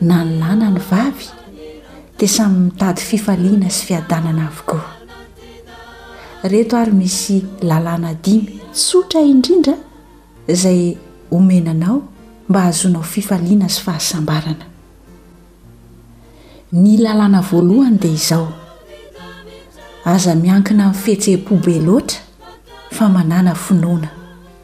na ny lahy na ny vavy dia samy mitady fifaliana sy fiadanana avokoa. Ireto ary misy lalàna dimy tsotra indrindra izay omena anao mba hahazoanao fifaliana sy fahasambarana. Ny lalàna voalohany dia izao, aza miankina amin'ny fihetseham-po be loatra fa manàna finoana.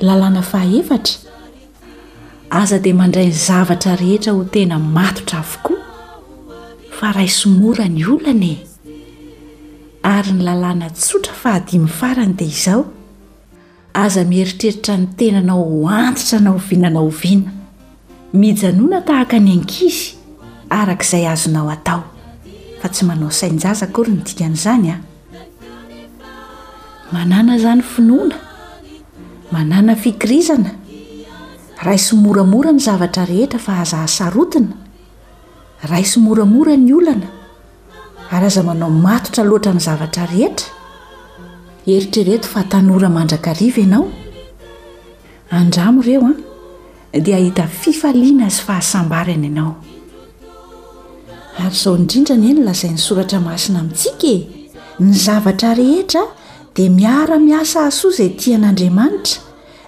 Lalàna fahaefatra, Aza dia mandray ny zavatra rehetra ho tena matotra avokoa, fa raiso mora ny olana e! Ary ny lalàna tsotra fahadimy farany dia izao, Aza mieritreritra ny tenanao ho antitra na oviana na oviana. Mijanona tahaka ny ankizy araka izay azonao atao fa tsy manao sain-jaza akory ny dikan'izany a! Manàna izany finoana, manàna fikirizana, raiso moramora ny zavatra rehetra fa aza hasarotina, raiso moramora ny olana ary aza manao matotra loatra ny zavatra rehetra. Eritrereto fa tanora mandrakariva ianao. Andramo ireo an! dia hahita fifaliana sy fahasambarana ianao. Ary izao indrindra anie no lazain'ny soratra masina amintsika e, ny zavatra rehetra dia miara-miasa hahasoa izay tia an'Andriamanitra,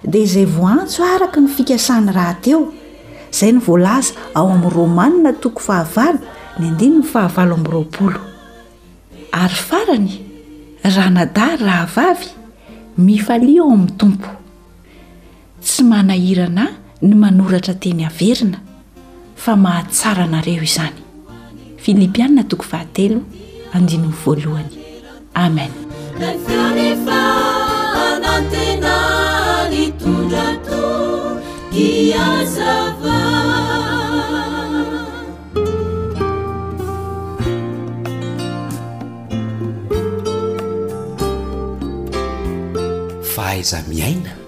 dia izay voantso araka ny fikasany rahateo. Izay no voalaza ao amin'ny Romana toko fahavalo ny andininy fahavalo amby roapolo. Ary farany, ranadahy rahavavy, mifalia ao amin'ny Tompo. Tsy manahirana ahy ny manoratra teny averina fa mahatsara anareo izany. Filipiana toko fahatelo andininy voalohany. Amen. Lay feo efa anantena nitondra toky azava Fahaiza-miaina?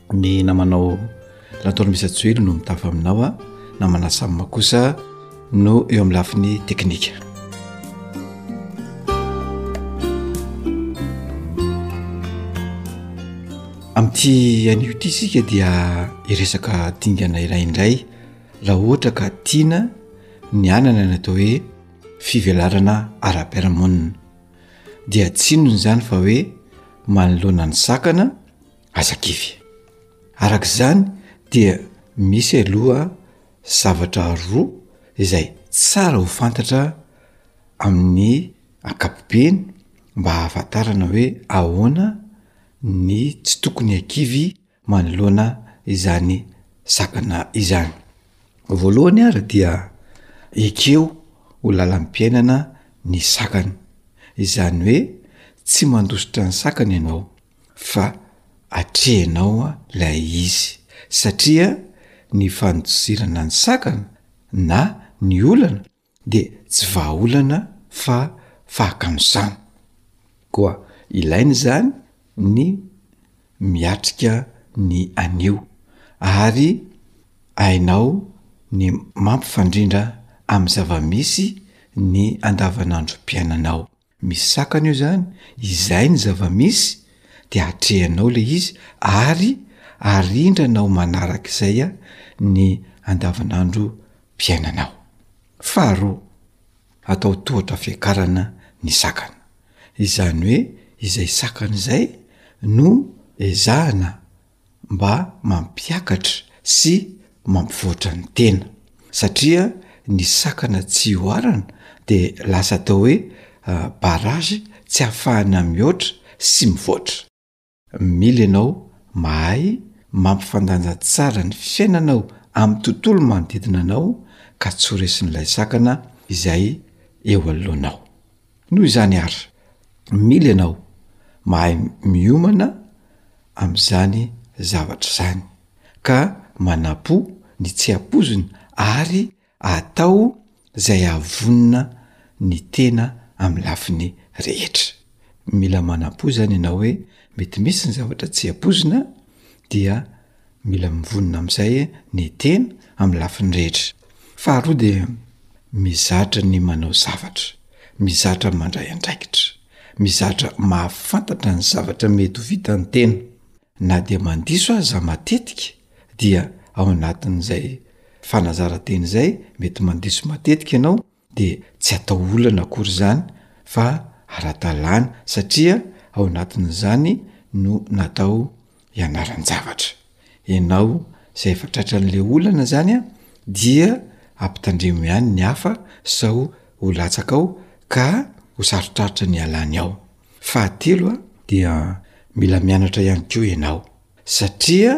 Ny namanao Latour Misajoelo no mitafa aminao a, namana Sam kosa no eo amin'ny lafiny teknika. Amin'ity anio ity isika dia iresaka dingana iray indray raha ohatra ka tiana ny hanana ny atao hoe fivelarana ara-piarahamonina dia tsinona izany fa hoe manoloana ny sakana Aza kivy. Araka izany dia misy aloha zavatra roa izay tsara ho fantatra amin'ny ankapobeny mba hahafantarana hoe ahoana ny tsy tokony hakivy manoloana izany sakana izany. Voalohany ary dia ekeo ho lalam-piainana ny sakana, izany hoe tsy mandositra ny sakana ianao. fa atrehinao ilay izy satria ny fanodizirana ny sakana na ny olana dia tsy vahaolana fa fahakanosana. Koa ilaina izany ny miatrika ny anio ary hainao ny mampifandrindra amin'ny zava-misy ny andavanandrom-piainanao. Misy sakana eo zany, izay ny zava-misy de atrehanao le izy ary arindranao manarak'izay a ny andavanandro piainanao. Faharoa, atao tohatra fiakarana ny sakana. Izany hoe izay sakana izay no ezahana mba mampiakatra sy mampivoatra ny tena satria ny sakana tsy oharana dia lasa atao hoe barrage tsy ahafahana mihoatra sy mivoatra. Mila ianao mahay mampifandanja tsara ny fiainanao amin'ny tontolo manodidina anao ka tsy ho resin'ilay sakana izay eo anoloanao. Noho izany ary, mila ianao mahay miomana amin'izany zavatra izany, ka manam-po ny tsy hampoizina ary atao izay hahavonona ny tena amin'ny lafiny rehetra. Mila manam-po izany ianao hoe mety misy ny zavatra tsy hampoizina, dia. Mila mivonona amin'izay ny tena amin'ny lafiny rehetra. Faharoa dia mizatra ny manao zavatra, mizatra mandray andraikitra, mizatra mahafantatra ny zavatra mety ho vitan'ny tena. Na dia mandiso aza matetika dia ao anatin'izay fanazaran-tena izay mety mandiso matetika ianao dia tsy atao olana akory izany fa ara-dalàna satria ao anatin'izany no natao ianaran-javatra. Ianao izay efa tratran'ilay olana izany an, dia ampitandremo ihany ny hafa sao ho latsaka ao ka ho sarotraritra ny hialany ao. Fahatelo an, dia mila mianatra ihany koa ianao. Satria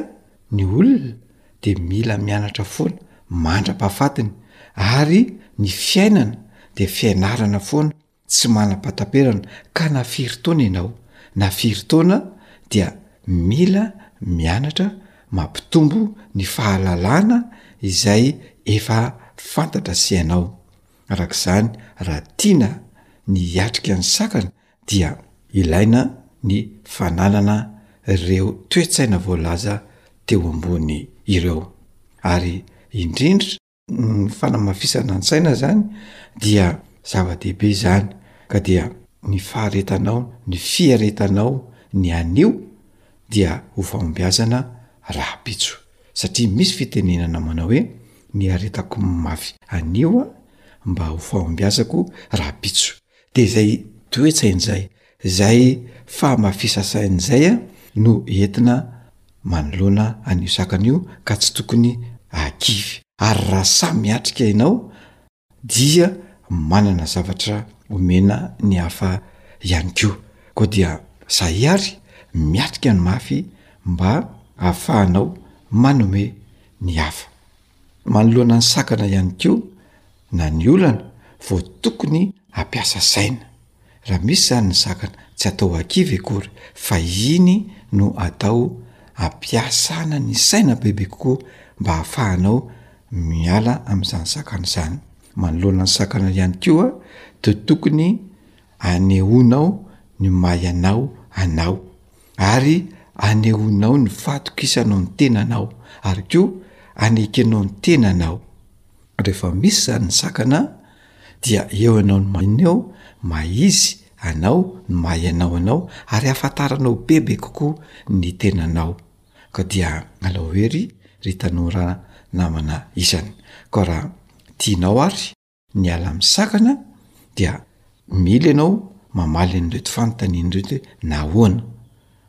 ny olona dia mila mianatra foana mandra-pahafatiny ary ny fiainana dia fianarana foana tsy manam-pataperana ka na firy taona ianao na firy taona dia mila mianatra mampitombo ny fahalalana izay efa fantatra sy hainao. Araka izany raha tiana ny hiatrika ny sakana dia ilaina ny fananana ireo toe-tsaina voalaza teo ambony ireo. Ary indrindra, ny fanamafisana ny saina izany dia zava-dehibe izany, ka dia ny faharetanao, ny fiaretanao ny anio dia ho fahombiazana rahampitso. Satria misy fitenenana manao hoe, ny aretako mafy anio mba ho fahombiazako rahampitso. Dia izay toe-tsaina izay, izay fahamafisassaina izay no entina manoloana an'io sakana io ka tsy tokony ahakivy. Ary raha sahy miatrika ianao dia manana zavatra omena ny hafa ihany koa. Koa dia sahy àry miatrika ny mafy mba hahafahanao manome ny hafa. Manoloana ny sakana ihany koa na ny olana vao tokony hampiasa saina. Raha misy izany ny sakana, tsy atao ho ankivy akory fa iny no atao ampiasana ny saina bebe kokoa mba hahafahanao miala amin'izany sakana izany. Manoloana ny sakana ihany koa dia tokony anehoanao ny maha ianao anao. Ary anehoanao ny fahatokisanao ny tenanao, ary koa anekenao ny tenanao. Rehefa misy izany ny sakana, dia eo ianao no maninona eo, mahay izy anao no mahay anao anao, ary ahafantaranao bebe kokoa ny tenanao. Ka dia alao hery, ry tanora namana isany. Koa raha tianao ary. ny ala-misakana dia mila ianao mamaly an'ireto fanontaniana ireto hoe nahoana?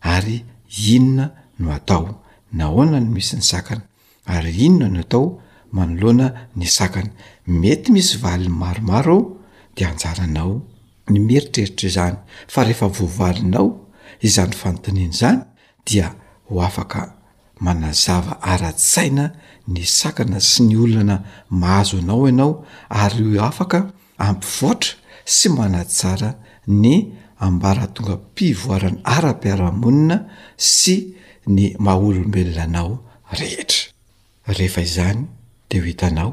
ary inona no atao? nahoana no misy ny sakana? ary inona no atao manoloana ny sakana? mety misy valiny maromaro ao de anjaranao ny mieritreritra izany fa rehefa voavalinao izany fanontaniana izany dia ho afaka manazava ara-tsaina ny sakana sy ny olana mahazo anao ianao ary ho afaka hampivoatra sy manatsara ny ambaratongam-pivoarana ara-piarahamonina sy ny maha-olombelona anao rehetra. Rehefa izany dia ho hitanao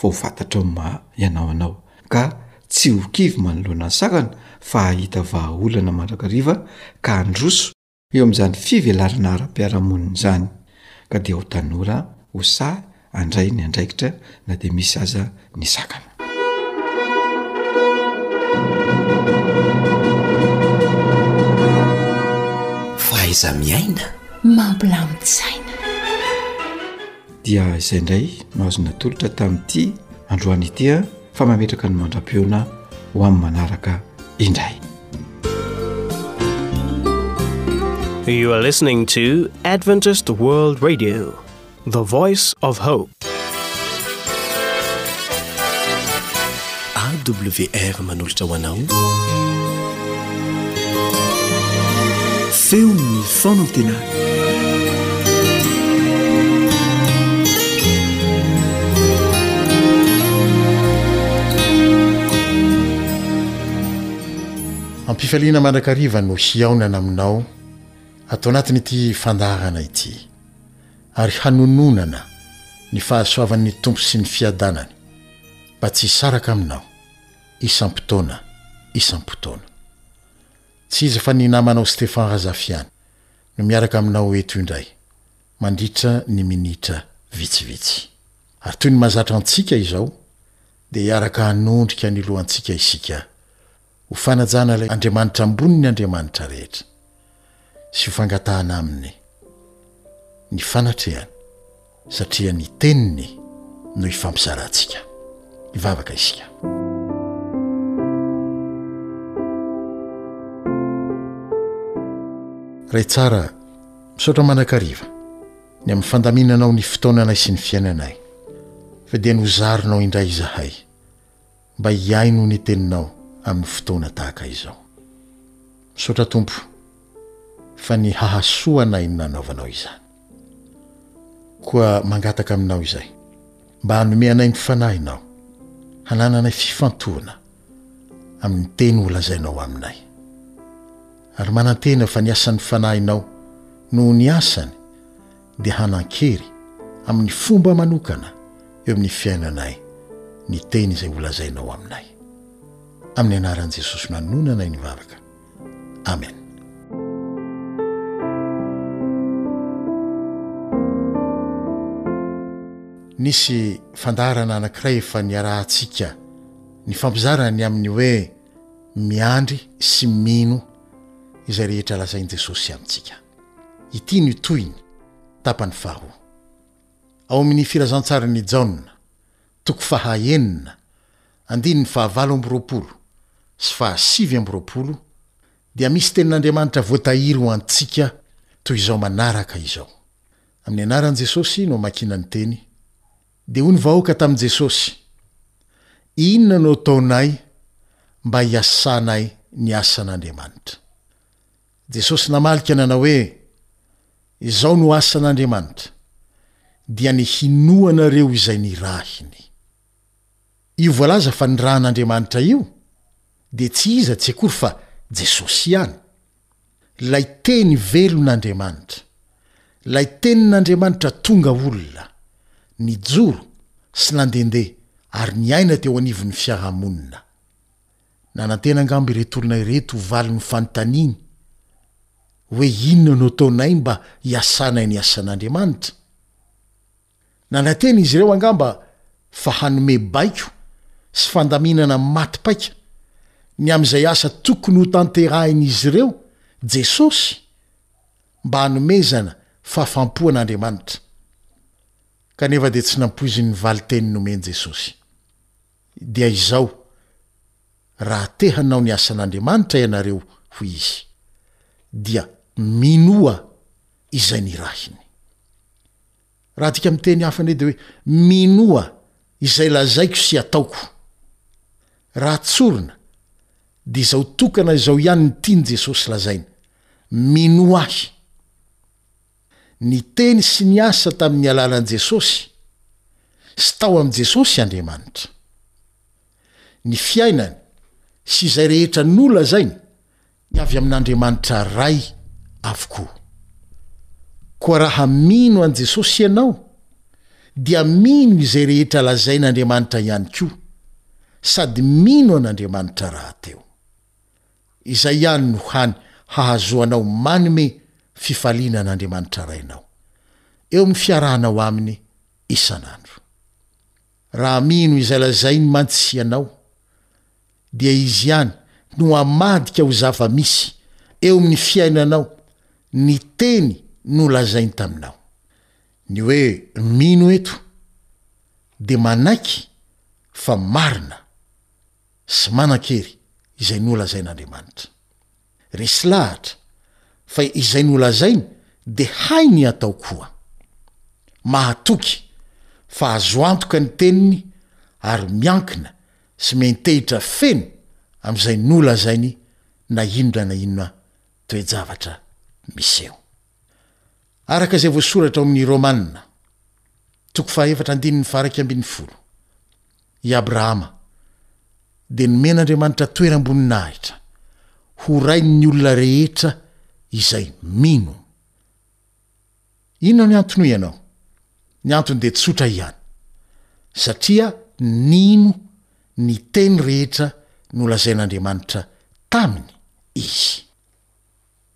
vao fantatrao ny maha ianao anao, ka tsy ho kivy manoloana ny sakana fa hahita vahaolana mandrakariva ka handroso eo amin'izany fivelarana ara-piarahamonina izany, ka dia ho tanora ho sahy handray ny andraikitra na dia misy aza ny sakana. Fahaiza-miaina mampilamin-tsaina. dia izay indray no azo natolotra tamin'ity androany ity a fa mametraka ny mandra-peona ho amin'ny manaraka indray You are listening to Adventist World Radio the voice of hope AWR manolotra ho anao feon'ny fanantenana ampifaliana mandrakariva no hiaonana aminao atao anatin' ity fandaharana ity ary hanononana ny fahasoavan'ny tompo sy ny fiadanany Mba tsy hisaraka aminao. Isam-potoana, isam-potoana. Tsy iza fa ny namanao Stefan Razafiana no miaraka aminao eto indray, mandritra ny minitra vitsivitsy. Ary toy ny mahazatra antsika izao, dia hiaraka hanondrika ny lohantsika isika. Ho fanajana ilay Andriamanitra ambony ny andriamanitra rehetra sy ho fangatahana aminy ny fanatrehany satria ny teniny no hifampizarantsika. Hivavaka isika. Ray tsara, misaotra manakariva ny amin'ny fandaminanao ny fotoananay sy ny fiainanay fa dia nozarinao indray izahay. mba hihaino ny teninao amin'ny fotoana tahaka izao. Misaotra Tompo fa ny hahasoa anay no nanaovanao izany. Koa mangataka aminao izay mba hanome anay ny Fanahinao hanananay fifantohana amin'ny teny holazainao aminay. Ary manantena fa ny asan'ny Fanahinao noho ny asany dia hanan-kery amin'ny fomba manokana eo amin'ny fiainanay ny teny izay holazainao aminay. Amin'ny anaran'i Jesosy nanona anay nivavaka. Amen. Nisy fandaharana anankiray efa niarahantsika nifampizara ny amin'ny hoe miandry sy mino izay rehetra lazain'i Jesosy amintsika. Ity no tohiny, tapany faharoa. Ao amin' ny Filazantsarin' i Jaona, toko faha enina, andininy fahavalo amby roapolo sy fahasivy amby roapolo, dia misy tenin' Andriamanitra voatahiry ho antsika toy izao manaraka izao. Amin' ny anaran' Jesosy no amakiana ny teny, dia hoy ny vahoaka tamin' i Jesosy, Inona no ataonay mba hiasanay ny asan' Andriamanitra? Jesosy namalika nanao hoe, Izao no asan'Andriamanitra, dia ny hinoanareo izay nirahiny. Io voalaza fa nirahan'Andriamanitra io dia tsy iza tsy akory fa Jesosy ihany. Ilay Teny velon'Andriamanitra, ilay Tenin'Andriamanitra tonga olona, nijoro sy nandehandeha ary niaina teo anivon'ny fiarahamonina. Nanantena angamba ireto olona ireto ho valin'ny fanontaniany hoe inona no ataonay mba hiasanay ny asan'Andriamanitra? Nanantena izy ireo angamba fa hanome baiko sy fandaminana maty paika ny amin'izay asa tokony hotanterahin'izy ireo Jesosy mba hanomezana fahafampo an'Andriamanitra. Kanefa dia tsy nampoiziny ny valin-teny nomen'i Jesosy. dia izao, Raha te hanao ny asan'Andriamanitra ianareo, hoy izy, dia minoa izay nirahiny. Raha adika amin'ny teny hafa indray dia hoe, minoa izay lazaiko sy ataoko. Raha tsorina, dia izao tokana izao ihany ny tian'i Jesosy lazaina, Minoa ahy. Ny Teny sy ny asa tamin'ny alalan'i Jesosy, sy tao amin'i Jesosy Andriamanitra. Ny fiainany sy izay rehetra nolazainy dia avy amin'Andriamanitra Ray avokoa. Koa raha mino an'i Jesosy ianao, dia mino izay rehetra lazain'Andriamanitra ihany koa, sady mino an'Andriamanitra rahateo. Izay ihany no hany hahazoanao manome fifaliana an'Andriamanitra Rainao, eo amin'ny fiarahanao Aminy isan'andro. Raha mino izay lazainy mantsy ianao, dia Izy ihany no hamadika ho zava-misy eo amin'ny fiainanao ny teny nolazainy taminao. Ny hoe mino eto dia manaiky fa marina sy manan-kery izay nolazain'Andriamanitra. Resy lahatra fa izay nolazainy dia hay ny hatao koa. Mahatoky fa azo antoka ny teniny ary miankina sy miantehitra feno amin'izay nolazainy na inona na inona toe-javatra miseho. Araka izay voasoratra ao amin' ny Rômana, toko fahaefatra andininy faharaika ambin' ny folo, i Abrahama dia nomen' Andriamanitra toeram-boninahitra ho rain' ny olona rehetra izay mino. Inona ny antony hoy ianao? Ny antony dia tsotra ihany, satria nino ny teny rehetra nolazain' Andriamanitra taminy izy.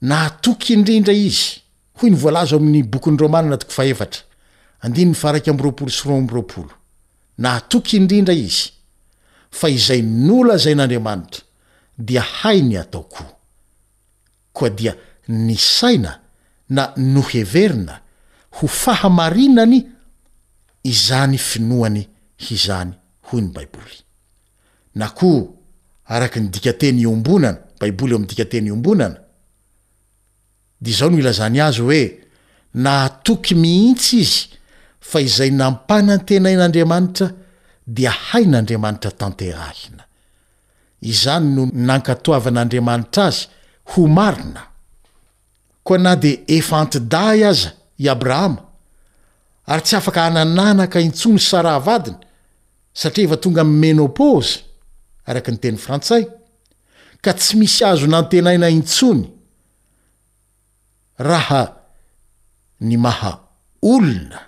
Nahatoky indrindra izy, hoy ny voalaza ao amin'ny Bokin'ny Romana toko fahefatra, andininy faharaika amby roapolo sy roa amby roapolo. Nahatoky indrindra izy, fa izay nolazain'Andriamanitra dia hay ny atao koa. Koa dia nisaina na noheverina ho fahamarinany izany finoany izany, hoy ny Baiboly. na koa araka ny dikanteny iombonana, Baiboly ao amin'ny dikanteny iombonana, dia izao no ilazany azy hoe, Nahatoky mihitsy izy fa izay nampanantenain'Andriamanitra dia hain'Andriamanitra tanterahina. Izany no nankatoavan'Andriamanitra azy ho marina. Koa na dia efa anti-dahy aza i Abrahama, ary tsy afaka hanananaka intsony i Saraha vadiny, satria efa tonga amin'ny menopause, araka ny teny frantsay, ka tsy misy azo nantenaina intsony raha ny maha olona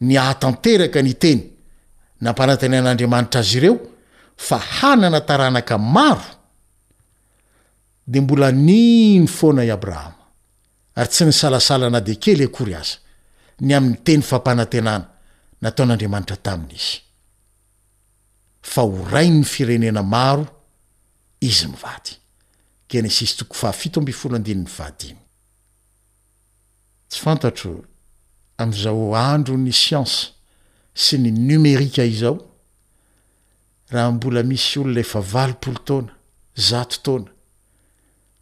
ny hahatanteraka ny teny nampanantenain'Andriamanitra azy ireo fa hanana taranaka maro, Dia mbola nino foana i Abrahama, ary tsy nisalasala na dia kely akory aza, ny amin'ny teny fampanantenana nataon'Andriamanitra taminy izy, fa ho rain'ny firenena maro izy mivady. Genesisy toko fahafito ambin'ny folo andininy fahadimy. Tsy fantatro amin'izao andron'ny siansa sy ny nomerika izao Raha mbola misy olona efa valopolo taona, zato taona,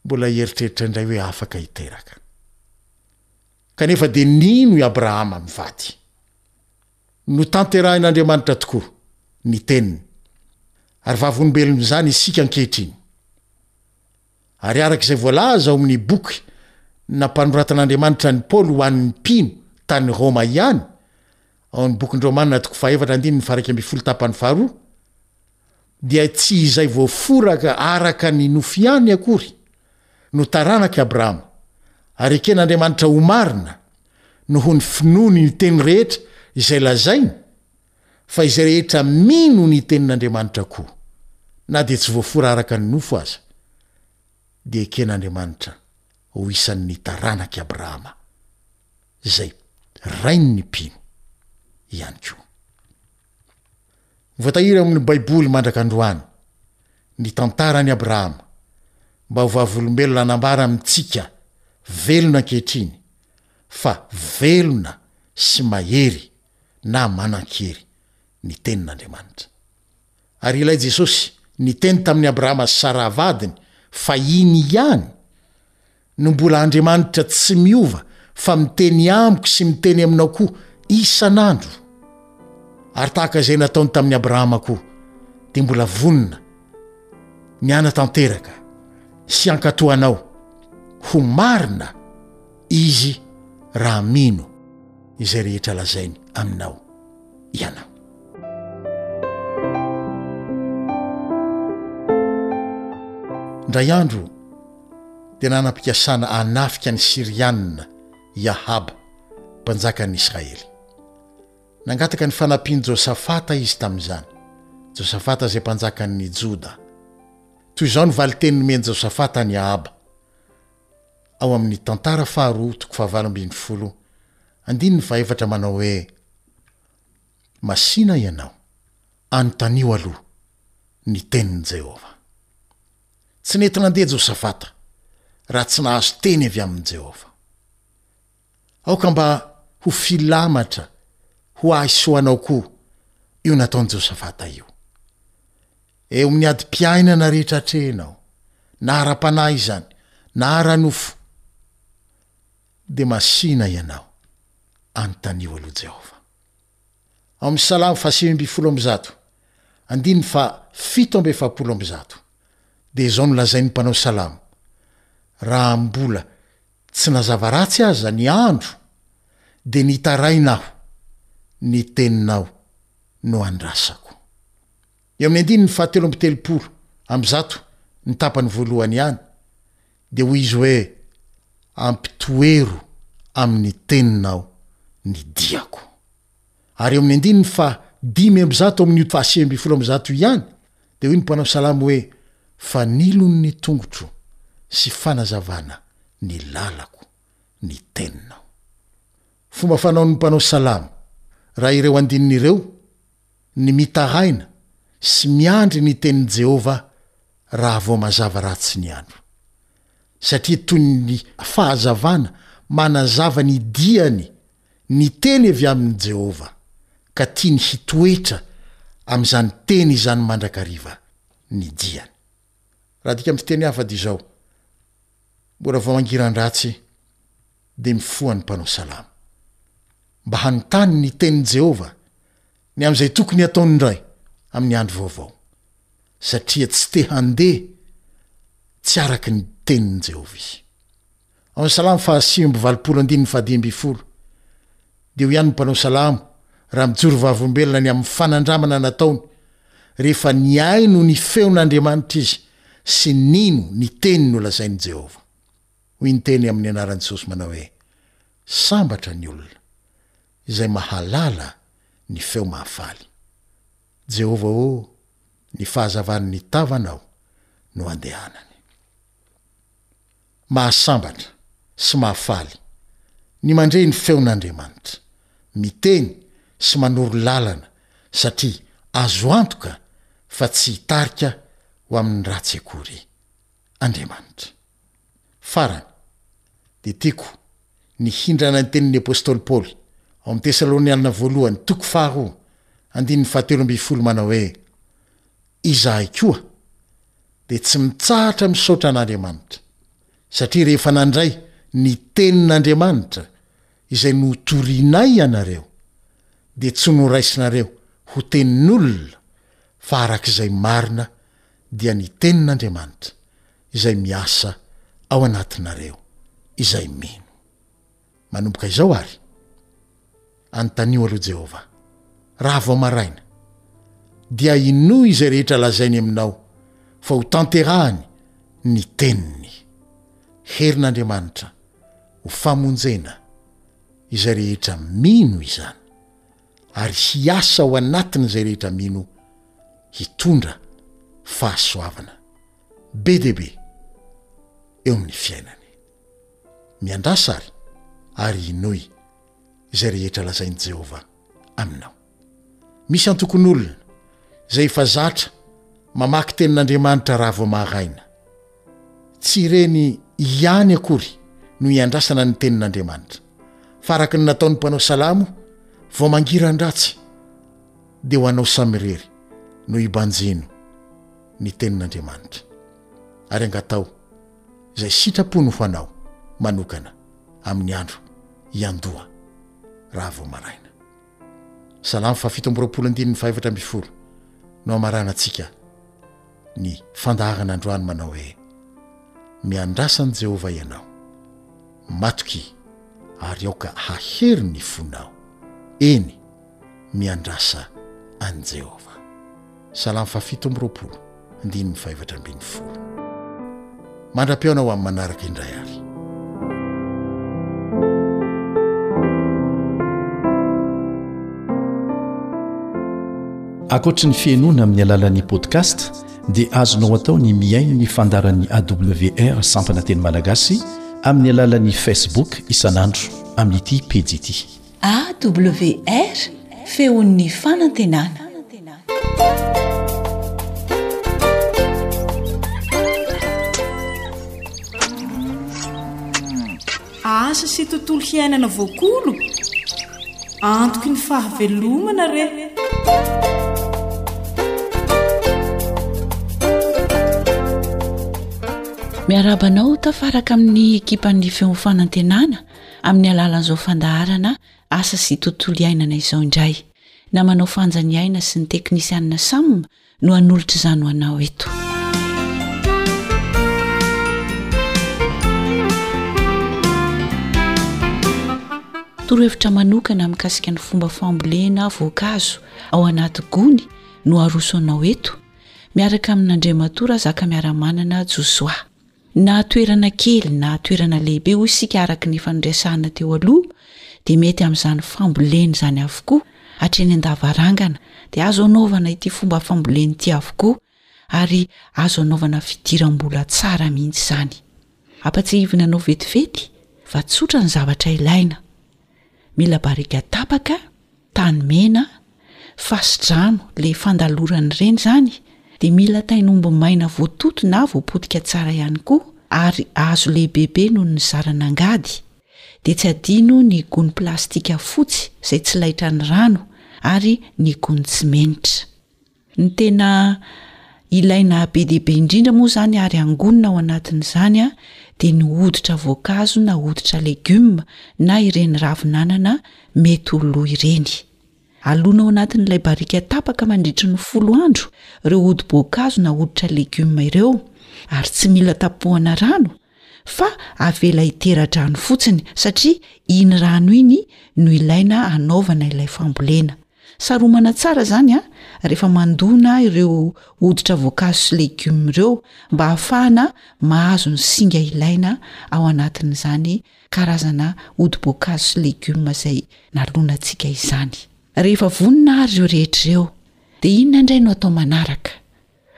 mbola hieritreritra indray hoe afaka hiteraka. Kanefa dia nino i Abrahama mivady. Notanterahin'Andriamanitra tokoa ny teniny, ary vavolombelon'izany isika ankehitriny. Ary araka izay voalaza ao amin'ny boky nampanoratan'Andriamanitra an'i Paoly ho an'ny mpino tany Roma ihany, ao amin'ny bokin'i Romana toko fahefatra andininy faharaika ambin'ny folo tapany faharoa, dia tsy izay voaforaka araka ny nofo ihany akory no taranak'i Abrahama, ary eken'Andriamanitra ho marina noho ny finoany ny teny rehetra izay lazainy, fa izay rehetra mino ny tenin'Andriamanitra koa, na dia tsy voafora araka ny nofo aza, dia eken'Andriamanitra ho isan'ny taranak'i Abrahama. izay rain' ny mpino ihany koa. Voatahiry ao amin' ny Baiboly mandraka androany ny tantaran' i Abrahama, mba ho vavolombelona hanambara amintsika velona ankehitriny fa velona sy mahery na manan-kery ny tenin' Andriamanitra. Ary ilay Jesosy niteny tamin' i Abrahama sy Saraha vadiny fahiny ihany, no mbola Andriamanitra tsy miova fa miteny amiko sy miteny aminao koa isan'andro. Ary tahaka izay nataony tamin'i Abrahama koa dia mbola vonona ny hanatanteraka sy hankato anao ho marina izy raha mino izay rehetra lazainy aminao ianao. Indray andro, dia nanam-pikasana hanafika ny Syrianina i Ahaba, mpanjakan'ny Israely. Nangataka ny fanampian'i Josafata izy tamin'izany, Josafata izay mpanjakan'ny Joda. Toy izao ny valinteny nomen'i Josafata an'i Ahaba, ao amin'ny Tantara faharoa toko fahavalo ambin'ny folo, andininy fahefatra manao hoe, Masìna ianao, anontanio aloha ny tenin'i Jehovah. Tsy nety nandeha Josafata raha tsy nahazo teny avy amin'i Jehovah. Aoka mba ho filamatra ho ahy sy ho anao koa io nataon'i Josafata io. Eo amin'ny adim-piainana rehetra atrehinao, na ara-panahy izany na ara-nofo, dia masìna ianao, anontanio aloha Jehovah. Ao amin'ny Salamo fahasivy ambin'ny folo amby zato, andininy fahafito amby efapolo amby zato, dia izao no lazain'ny mpanao salamo, Raha mbola tsy nazava ratsy aza ny andro, dia nitaraina aho, ny teninao no andrasako. Eo amin'ny andininy fahatelo amby telopolo amby zato ny tapany voalohany ihany dia hoy izy hoe, Ampitoero amin'ny Teninao ny diako. Ary eo amin'ny andininy faha dimy amby zato amin'io faha sivy ambin'ny folo amby zato io ihany dia hoy ny mpanao salamo hoe, Fanilony ny tongotro sy fanazavana ny lalako ny Teninao. Fomba fanaon'ny mpanao salamo raha ireo andininy ireo ny mitaraina sy miandry ny tenin'i Jehovah raha vao mazava ratsy ny andro. Satria toy ny fahazavana manazava ny diany ny teny avy amin'i Jehovah, ka tiany hitoetra amin'izany teny izany mandrakariva ny diany. Raha adika amin'ny fiteny hafa dia izao, Mbola vao mangiran-dratsy dia mifoha ny mpanao salama. Mba hanontany ny tenin'i Jehovah ny amin'izay tokony hataony indray amin'ny andro vaovao, satria tsy te handeha tsy araka ny tenin'i Jehovah izy. Ao amin'ny Salamo faha sivy amby valopolo andininy faha dimy ambin'ny folo dia hoy ihany ny mpanao salamo raha mijoro vavolombelona ny amin'ny fanandramana nataony rehefa nihaino ny feon'Andriamanitra izy sy nino ny teny nolazain'i Jehovah. Hoy ny teny amin'ny anaran'i Jesosy manao hoe, Sambatra ny olona izay mahalala ny feo mahafaly. Jehovah ô, ny fahazavan'ny tavanao no andehanany. Mahasambatra sy mahafaly ny mandre ny feon'Andriamanitra miteny sy manoro lalana satria azo antoka fa tsy hitarika ho amin'ny ratsy akory Andriamanitra. Farany, dia tiako ny hindrana ny tenin'ny apostoly Paoly ao amin'ny Tesalonianina Voalohany toko faharoa, andininy fahatelo ambin'ny folo manao hoe, Izahay koa dia tsy mitsahatra misaotra an'Andriamanitra, satria rehefa nandray ny Tenin'Andriamanitra izay notorianay ianareo, dia tsy noraisinareo ho tenin'olona, fa araka izay marina dia ny Tenin'Andriamanitra izay miasa ao anatinareo izay mino. Manomboka izao àry, anontanio aloha Jehovah, raha vao maraina, dia hinoy izay rehetra lazainy aminao, fa hotanterahany ny teniny. Herin'Andriamanitra ho famonjena izay rehetra mino izany, ary hiasa ao anatin'izay rehetra mino hitondra fahasoavana be dia be eo amin'ny fiainany. Miandrasa àry, ary hinoy izay rehetra lazain'i Jehovah aminao. Misy antokon'olona izay efa zatra mamaky Tenin'Andriamanitra raha vao maraina. Tsy ireny ihany akory no iandrasana ny Tenin'Andriamanitra, fa araka ny nataon'ny mpanao salamo, Vao mangiran-dratsy, dia ho anao samirery no hibanjino ny Tenin'Andriamanitra. Ary angataho izay sitrapony ho anao manokana amin'ny andro hiandoha raha vao maraina. Salamo fahafito amby roapolo andininy fahefatra ambin'ny folo no hamaranantsika ny fandaharana androany manao hoe, Miandrasa an'i Jehovah ianao, matokia ary aoka hahery ny fonao, eny, miandrasa an'i Jehovah. Salamo fahafito amby roapolo, andininy fahefatra ambin'ny folo. Mandra-pihaona ho amin'ny manaraka indray àry. Ankoatry ny fihainoana amin'ny alalan'ny podcast dia azonao atao ny mihaino ny fandaharan'ny AWR Sampana Teny Malagasy amin'ny alalan'ny Facebook isan'andro amin'ity pejy ity. AWR, feon'ny fanantenana. Asa sy tontolo hiainana voakolo, antoky ny fahavelomana re. Miarahaba anao tafaraka amin'ny ekipan'ny feon'ny fanantenana. amin'ny alalan'izao fandaharana asa sy tontolo iainana izao indray. Namanao Fanja ny aina sy ny teknisianina Sam no hanolotra izany ho anao eto. Torohevitra manokana mikasika ny fomba fambolena voankazo ao anaty gony no aroso anao eto miaraka amin'Andriamatoa Razakamiaramanana Josoa. Na toerana kely na toerana lehibe hoy isika araka ny efa niresahana teo aloha dia mety amin'izany fambolena izany avokoa hatreny an-davarangana dia azo anaovana ity fomba fambolena ity avokoa ary azo anaovana fidiram-bola tsara mihitsy izany. Ampatsiahivina anao vetivety fa tsotra ny zavatra ilaina. Mila barika tapaka, tany mena, fasi-drano le fandalorany ireny zany de mila tain'omby maina voatoto na voapotika tsara ihany koa ary azo lehibebe noho ny zarana angady de tsy adino ny gony plastika fotsy zay tsy laitran'ny rano ary ny gony tsimenitra Ny tena ilaina be dia be indrindra moa izany ary angonina ao anatin'izany dia ny hoditra voankazo na hoditra legioma na ireny ravin'anana mety ho lo ireny. Alona ao anatin'ilay barika tapaka mandritry ny folo andro ireo hodi-boankazo na hoditra legioma ireo ary tsy mila tapohana rano fa avela hitera-drano fotsiny satria iny rano iny no ilaina hanaovana ilay fambolena. Saromana tsara izany a rehefa mandona ireo hoditra voankazo sy legioma ireo mba hahafahana mahazo ny singa ilaina ao anatin'izany karazana hodi-boankazo sy legioma izay nalonantsika izany. Rehefa vonona ary ireo rehetra ireo dia inona indray no atao manaraka?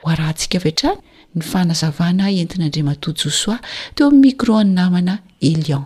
Ho arahantsika avy hatrany ny fanazavana entin'Andriamatoa Josoa teo amin'ny micro-n'ny namana Elian.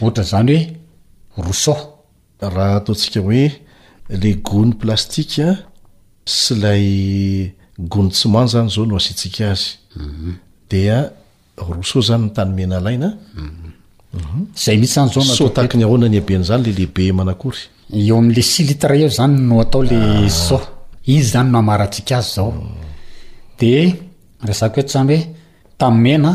Ohatra izany hoe Rousseau. Raha ataontsika hoe ilay gony plastika sy ilay gony tsy manja izany izao no asiantsika azy, dia Rousseau izany no tany mena alaina an? Izay mihitsy izany izao no atao teto. Sao tahaky ny ahoana ny haben'izany ilay lehibe manak'ory? Eo amin'ilay silitre eo izany no atao ilay sao. Izy izany no hamarantsika azy izao. Dia resako eto izany hoe tany mena,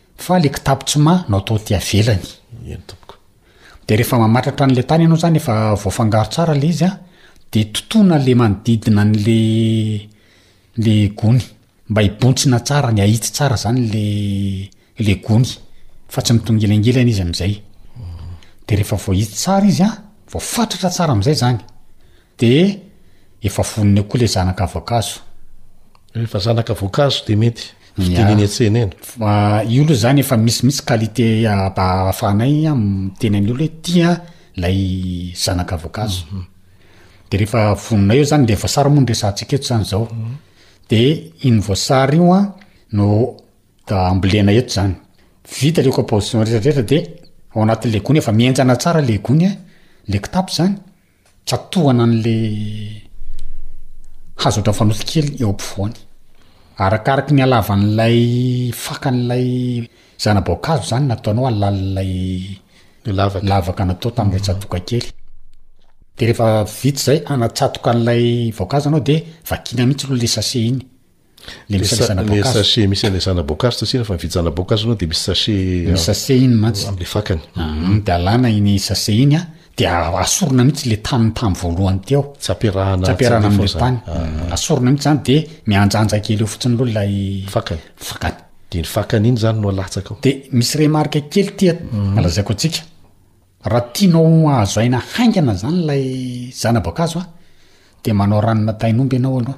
Fa le kitapo tsy ma no atao aty avelany. Eny tompoko. De refa mamatratra anle tany enao zany efa voafangaro tsara le izy a de totoina le manodidina anle le gony mba hibontsina tsara ny ahitsy tsara zany le le gony fa tsy mitongilangilana izy amizay de refa voahitsy tsara izy a voafatratra tsara amizay zany De efa vonona eo koa le zanaka voankazo. Rehefa zanaka voankazo de mety vidiana eny an-tsena eny. Fa io aloha zany efa misy mihitsy qualité mba ahafahanay miteny amin'ny olona hoe tia lay zanaka voankazo. De rehefa vonona eo zany, le voasary moa no resahantsika eto zany zao, de iny voasary io an no ambolena eto zany. Vita le composition retraretra de ao anatin'le gony efa mihenjana tsara le gony an, le kitapo zany, Tsatohana an'ilay hazo ohatran'ny fanotso kely eo ampovoany. Arakaraky ny halavan'ilay fakan'ilay zana-boankazo izany no ataonao halalin'ilay lavaka natao tamin'ilay tsatoka kely. Dia rehefa vita izay, hanatsatoka an'ilay voankazo ianao dia vakiana mihitsy aloha ilay sase iny. le misy an'le zana-boankazo. sachet misy an'le zana-boankazo tatsy rehefa mividy zana-boankazo ianao dia misy sachet Ny ah, sachet iny mantsy. amin'le fakany. Ahum, dia alana iny sachet iny an, dia a- asorina mihitsy ilay tany tany voalohany teo. Tsy ampiarahana Tsy ampiarahana tsinefo amin'ilay izany. tany. Ah, Asorina mihitsy izany dia mihanjanja kely eo fotsiny aloha ilay Fakany. fakany. Dia ny fakany iny izany no alatsaka ao. Dia misy remarque kely ity an, lazaiko antsika. Raha tianao hahazo aina haingana izany ilay zana-boankazo an, dia manao ranona tain'omby ianao aloha.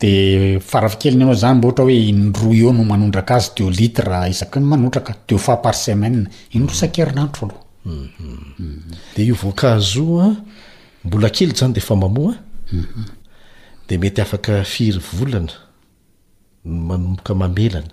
De farafakeliny anao zany mba ohatra hoe indroa eo no manondraka azy de au litre isaky ny manotraka deux fois par semaine indroa isan-kerinandro aloha de io voankazo io an mbola kely zany de efa mamoa de mety afaka firy volana no manomboka mamelana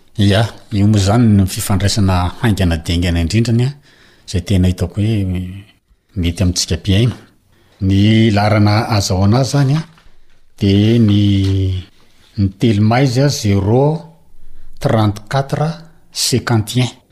Ia, io moa izany no fifandraisana haingana dingana indrindra ny izay tena hitako hoe mety amintsika mpihaino. Ny laharana azahoana azy izany an, dia ny ny telo mai zero trente quatre cinquante et un.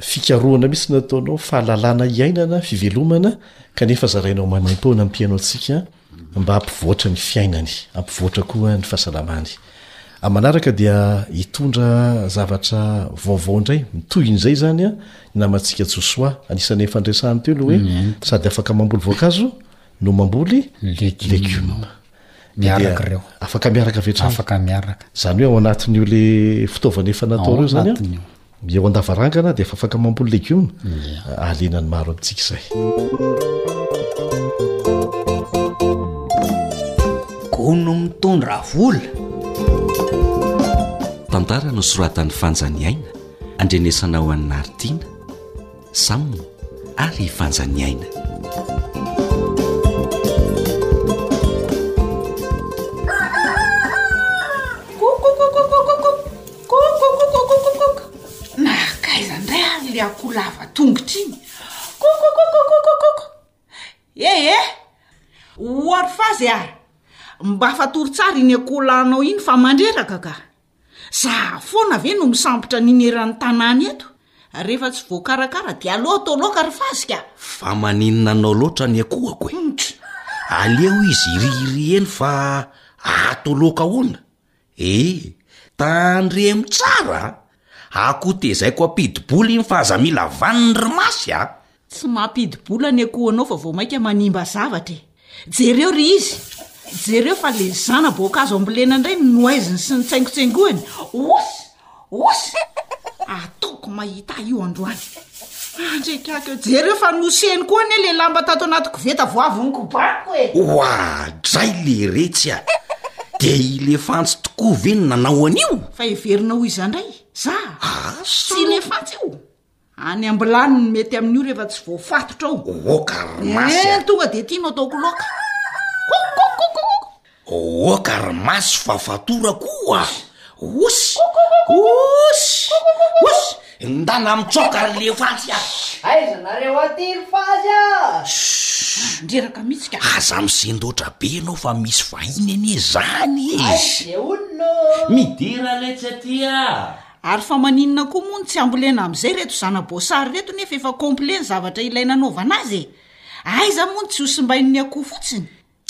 Fikarohana mihitsy no ataonao, fahalalana iainana, fivelomana, kanefa zarainao maimaimpoana ampianao antsika mba hampivoatra ny fiainany, hampivoatra koa ny fahasalamany. Amin'ny manaraka dia hitondra zavatra vaovao indray, mitohy indray izany an, ny namantsika Josoa. Anisan'ny efa niresahany teo ny hoe sady afaka mamboly voankazo no mamboly legioma. miaraka ireo afaka miaraka avy hatrany afaka miaraka zany hoe ao anatin'io le fitaovana efa natao reo zany anatin'io eo an-davarangana dia efa afaka mamboly legioma alenany maro amintsika izay gono mitondra vola tantara no soratan'ny fanjany aina andrenesana ho an'ny naritiana Sam ary i Vanja ny aina. akoho lava tongotra iny kokokokokokokoko ee eh, ohary fazy a mba fatory tsara iny akoho lanao iny fa mandreraka ka Za foana ve no misambotra an'iny eran'ny tanàna eto? Rehefa tsy voakarakara dia aleo atao laoka ry fazika a! Fa maninona anao loatra ny akohako e? Aleo izy hirihiry eny fa ato laoka ahoana? Eh! Tandremo tsara a! Akoho tezaiko ampidi-bola iny fa aza mila vaniny ry Masy a! Tsy mampidi-bola ny akohonao fa vao mainka manimba zavatra e! Jereo ry izy! Jereo fa le zana-boaka azo ambolena indray ny nohaiziny sy ny tsaingotsaingohany! Os! Os! Ataoko mahita ahy io androany! Andrekakeo! Jereo fa nosehiny koa anie le lamba tato anaty koveta vao avy nikobaniko e! Oadray le retsy a! De i lefantsy tokoa ve no nanao an'io? Fa heverina ho iza indray? Za? Asa aloha! Tsy lefantsy io! Any ambilany ny mety amin'io rehefa tsy voafatotra ao. Oho karimasy. Eh, tonga dia ity no ataoko loaka. Oho karimasy fa fatora koa. Osy. Osy. Osy. Ndana mitsoaka ry lefatsy a. Aiza nareo aty ry fazy a. Mandreraka mihitsy ka. Aza misendoatra be ianao fa misy vahiny anie zany e. Aiza olona. Midera letsy aty a. Ary fa maninona koa moa no tsy ambolena amin'izay ireto zana-boasary ireto nefa efa complet ny zavatra ilaina anaovana azy e! Aiza moa no tsy hosimbain'ny akoho fotsiny?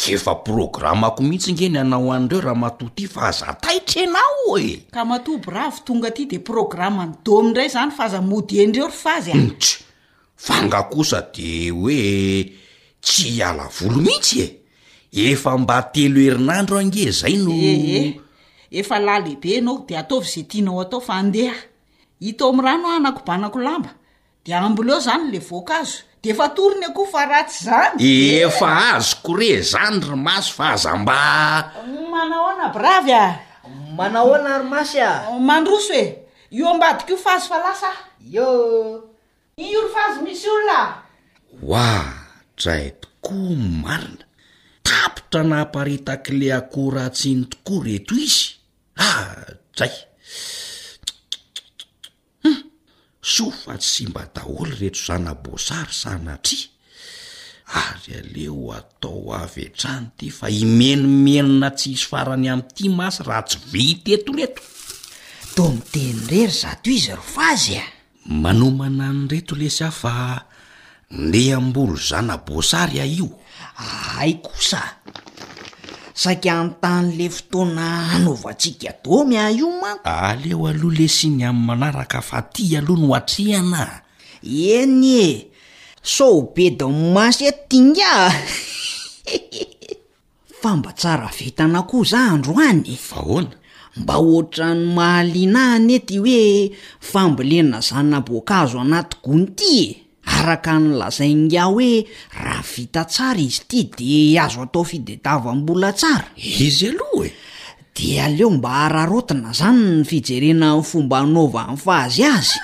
Efa programako mihitsy nge ny hanao an'ireo ramatoa ty fa aza taitra ianao e! Ka matoa bravo tonga aty dia programan'i domy indray izany fa aza mody enreo ry fazy a! Ntch! Fa nga kosa de hoe tsy hiala voly mihitsy e? Efa mba telo herinandro ange zay no. Ee, efa lahy lehibe ianao dia ataovy izay tianao atao fa andeha. Hita ao amin'ny rano aho hanakobanako lamba dia amboleo izany ilay voankazo dia efa atory ny akoho fa raha tsy izany. Efa azoko re izany ry Masy fa aza mba. Manahoana bravy a? Manahoana ry Masy a? Mandroso e! Io ambadika io fa azo fa lasa aho. Ioo! Io ry fazy misy olona a! Wa! dray tokoa ny marina! Tapitra naparitaka le akoho ratsy iny tokoa reto izy a! dray! Tchotchotchot! Hum! soa fa tsy simba daholo reto zana-boasary sanatria! ary aleo atao avy hatrany ity fa himenomenona tsy hisy farany amin'ity mantsy raha tsy vita eto reto! Toa miteny re ry zato izy ry fazy a! Manomana an'ireto lesy aho fa ndeha hamboly zana-boasary aho io. Ahay kosa. Saika an-tany le fotoana hanaovantsika domy aho io manko. Aleo aloha lesy ny amin'ny manaraka fa ty aloha no atrehana a! Eny e! Sao ho be dao maso eto ty ingahy a! Fa mba tsara vitana koza androany e! Fa ahoana? Mba ohatran'ny mahaliana ahy anie ty hoe fambolena zana-boankazo anaty gony ty e! Araka ny lazain'ingahy hoe raha vita tsara izy ity de azo atao fidetavam-bola tsara. Izy aloha e! De aleo mba hararaotina zany ny fijerena ny fomba anaovan'ny fazy azy.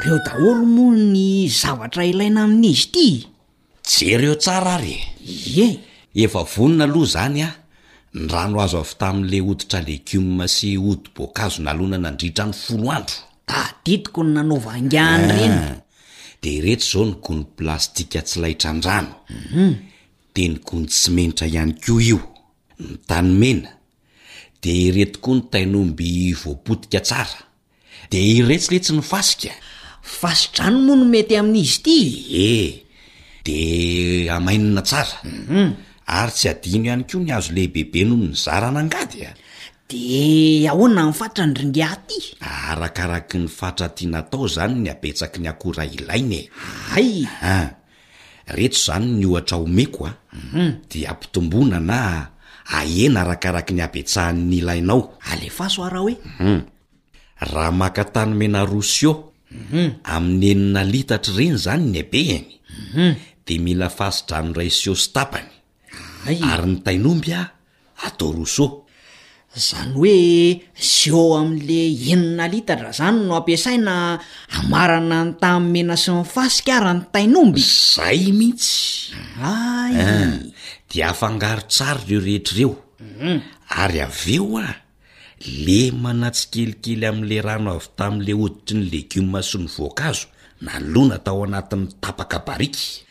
Reo daholo moa ny zavatra ilaina amin'izy ity. Jereo tsara ary e! Ie! Efa vonona aloha izany an! Ny rano azo avy tamin'ilay hoditra legioma sy hodi-boankazo nalona nandritra ny folo andro. Tadidiko ny nanao vangiany ireny. Ah! Dia ireto izao ny gony plastika tsy laitran-drano. Dia ny gony tsimenitra ihany koa io. Ny tany mena. Dia ireto koa ny tain'omby voapotika tsara. Dia iretsy le tsy ny fasika. Fasi-drano moa no mety amin'izy ity e! Eh! Dia amainina tsara. Hum! Ary tsy adino ihany koa ny hazo lehibebe noho ny zarana angady a! Dia ahoana ny fatra ny ringà ty? Arakaraky ny fatra tiana atao izany ny habetsaky ny akora ilaina e! Hay! An! Reto izany ny ohatra omeko a, dia ampitomboina na ahena arakaraky ny habetsahan' ny ilainao. Alefaso ara hoe. Raha maka tany mena roa sio, amin' enina litatra ireny izany ny habehany, dia mila fasi-drano iray sio sy tapany. Ary ny tain'omby a, atao roseau. Zany hoe sy eo amin'le enina litatra zany no ampiasaina amarana ny tamin'ny mena sy ny fasika ary ny tain'omby? Zay mintsy. Hay. Dia afangaro tsara ireo rehetra ireo ary avy eo a. Lemana tsikelikely amin'ilay rano avy tamin'ilay hoditry ny legioma sy ny voankazo nalona tao anatin'ny tapaka barika.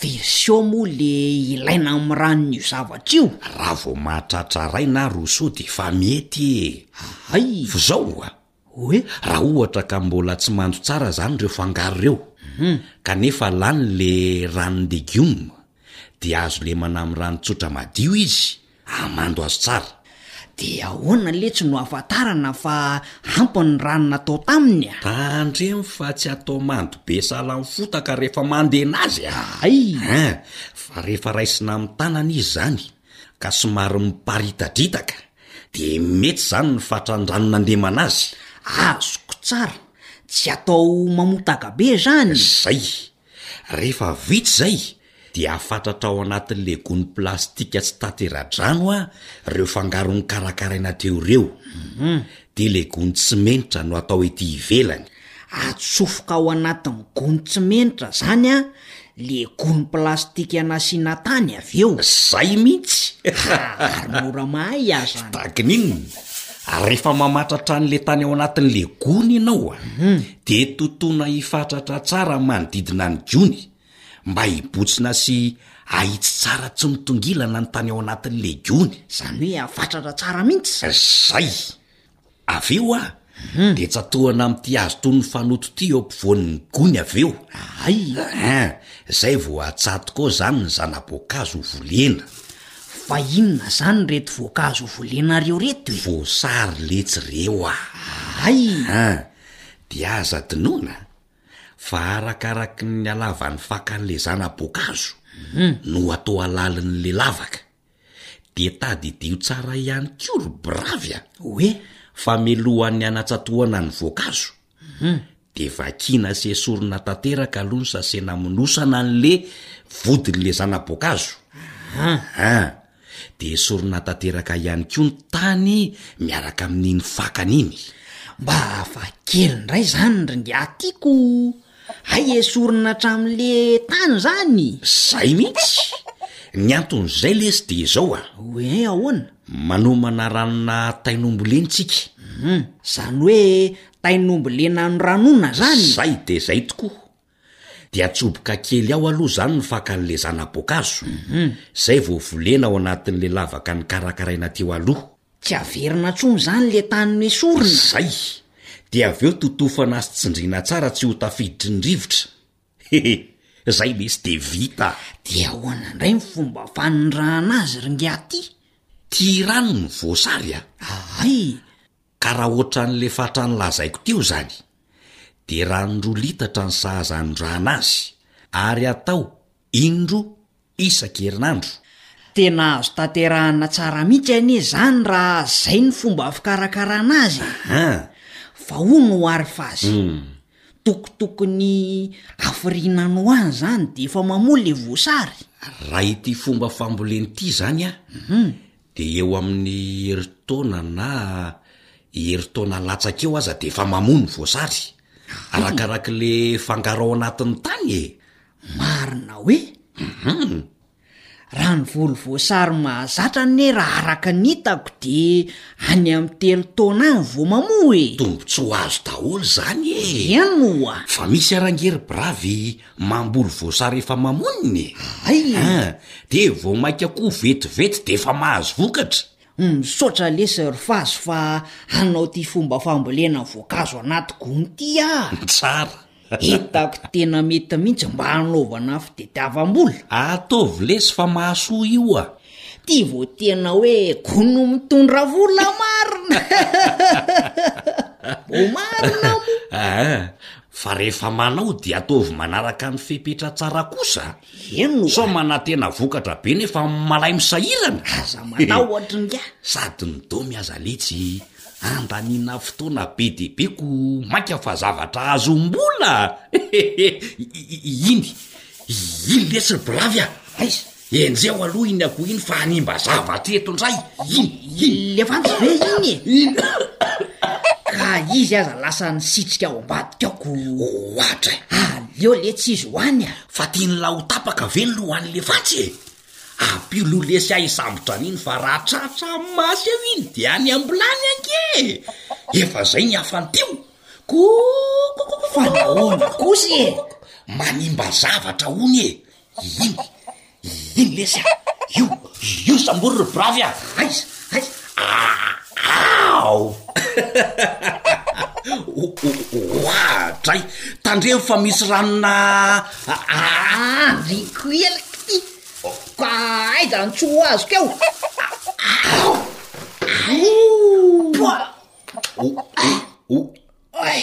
Version moa le ilaina amin'ny ranon'io zavatra io? Raha vao mahatratra ray na roa soa de efa mety e! Hay! F'izao oa, Hoe raha ohatra ka mbola tsy mando tsara zany reo fangaro reo kanefa lany le ranon legioma dia azo lemana am rano tsotra madio izy ahamando azy tsara. Dia ahoana letsy no ahafantarana fa ampy ny rano natao taminy a? Tandremo fa tsy atao mando be sahala am fotaka rehefa mandena azy a! Hay! Fa rehefa raisina am tanana izy zany ka somary miparitadritaka de mety zany ny fatrandrano nandemana azy. Azoko tsara, tsy atao mamotaka be zany. Zay. Rehefa vita zay de afatratra ao anatin'le gony plastika tsy tateradrano a reo fangaro nokarakaraina teo reo. dia ilay gony tsimenitra no atao ety ivelany. Atsofoka ao anatin'ny gony tsimenitra izany an, le gony plastika nasiana tany avy eo. Izay mihitsy! Ha, ary mora mahay aho izany. Dagnine, rehefa mamatratra an'ilay tany ao anatin'ilay gony ianao an, dia totoina hifatratra tsara ny manodidina ny gony. mba hibotsina sy hahitsy tsara tsy mitongilana ny tany ao anatin'ny legiony. Izany hoe hafatratra tsara mihitsy. Izay. Avy eo aho mhm. dia tsatohana amin'ity hazo toy ny fanoto ity eo ampovoan'ny gony avy eo. Ahay. Hein, izay vao hatsatoko ao izany ny zana-boankazo ho volena. Fa inona izany reto voankazo ho volenareo reto e? Voasary letsy reo ah. Ahay. Hein, dia aza dinoina. fa arakaraky ny halavan'ny fakan'ilay zana-boankazo no hatao halalin'ilay lavaka. Dia tadidio tsara ihany koa ry bravy a! Hoe? Fa mialohan'ny hanatsatohana ny voankazo, dia vakiana sy esorina tanteraka aloha ny sase namonosana an'ilay vodin'ilay zana-boankazo. An! dia esorina tanteraka ihany koa ny tany miaraka amin'iny fakana iny. Mba hafa kely indray izany ry ngiahy tiako, hay esorina hatramin'le tany izany? Izay mihitsy! Ny anton'izay lesy dia izao an! Hoe ahoana? Manomana ranona tain'omby lena isika. Hum, izany hoe tain'omby lena noranona izany? Izay dia izay tokoa! Dia atsoboka kely ao aloha izany ny fakan'ilay zana-boankazo. Izay vao volena ao anatin'ilay lavaka nikarakaraina teo aloha. Tsy averina intsony izany ilay tany misy orona. Izay. Dia avy eo totofana sy tsindriana tsara tsy ho tafiditry ny rivotra. Hehe, izay lesy dia vita. Dia ahoana indray ny fomba fanondrahana azy ry ngiaty? Tia rano ny voasary a! Ahay! Ka raha ohatran'le fatra nolazaiko teo izany, dia rano roa litatra ny sahaza anondrahana azy, ary atao indroa isan-kerinandro. Tena azo tanterahana tsara mihitsy anie izany raha izay ny fomba fikarakarana azy e! Aha! Fa hono ho ary fa azy toko tokony hafiriana no any izany dia efa mamoa le voasary? Raha ity fomba fambolena ity izany an, Dia eo amin'ny herintaona na herintaona latsaka eo aza dia efa mamoa ny voasary, arakarak'ilay fangaro ao anatin'ny tany e! Marina hoe? Hum. Raha ny voly voasary mahazatra anie raha araka ny hitako dia any amin'ny telo taona any vao mamoa e! Tombontsoa azo daholo izany e! Eny oa! Fa misy ara ange ry bravy Mamboly voasary efa mamonina e! Hay e! Ah, de vao mainka koa vetivety de efa mahazo vokatra! Misaotra lesy ry Fazo fa hanao ty fomba fambolena ny voankazo anaty gony ty ah! Tsara! Hitako tena mety mihitsy mba hanaovana fitediavam-bola! Ataovy lesy fa mahasoa io ah! Ty vao tena hoe gony mitondra vola marina! Vao marina moa! Ah, Fa rehefa manao dia ataovy manaraka ny fepetra tsara kosa a! Eny o! Sao manantena vokatra be nefa malay misahirana? Aza manao ohatry ny ahy! Sady ny domy aza letsy andaniana fotoana be dia be ko mainka fa zavatra azom-bola a! Iny! Iny letsy ry biravy a! Aiza? Enjeo aloha iny akoho iny fa hanimba zavatra eto indray. Iny, iny. Le vandy be iny e. Iny. Ka izy aza lasa nisitrika ao ambadika ao ko. Ohatra e. Aleo letsy izy ho any a. Fa tian'lah ho tapaka ve ny lohan'le fatsy e? Ampio aloha lesy aho hisambotra an'iny fa raha tratra amin'ny maso eo iny dia any am-bilany ange e. Efa izay ny hafan'tio. Kookokokokoko. Fa nahoana kosa e? Manimba zavatra hono e. Iny, iny lesy a! Io, io sambory ry bravy a! Aiza, aiza? Aa! Ao! Oadray! Tandremo fa misy ranona aa! Andriko elik ty! Ka aiza ny tsy ho azoko eo? Ao! Ao! Poa! Oay! Oay!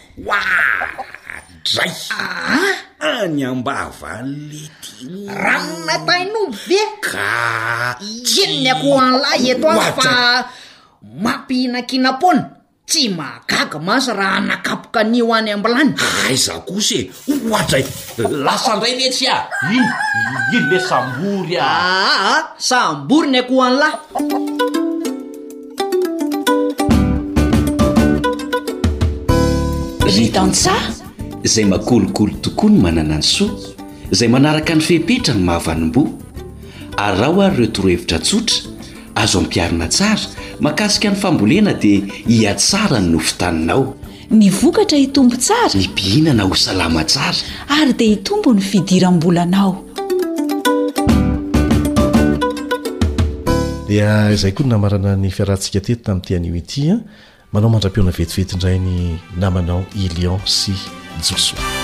Oaah! Dray! Aa! Any ambava any lety iny! Ranona tain'omby ve? Kaa! Iny ny akoholahy eto any fa mampihinankinam-poana! Tsy mahagaga mantsy raha hanakapoka an'io any am-bilany! Aiza kosa e! Ohatra e! Lasa ndray ne tsy a! Ino? Ino le sambory a! Aa! Sambory ny akoho anlah! Ry tantsaha izay makolokolo tokoa ny manana ny soa, izay manaraka ny fepetra ny mahavanim-boa. Araho ary ireo torohevitra tsotra azo ampiharina tsara mahakasika ny fambolena dia hihatsara ny nofon-taninao. Ny vokatra hitombo tsara. Ny mpihinana ho salama tsara. Ary dia hitombo ny fidiram-bolanao. Dia izay koa no namarana ny fiarahantsika teto tamin'ity anio ity. Manao mandra-pihaona vetivety indray ny namanao i Lion sy Josoa.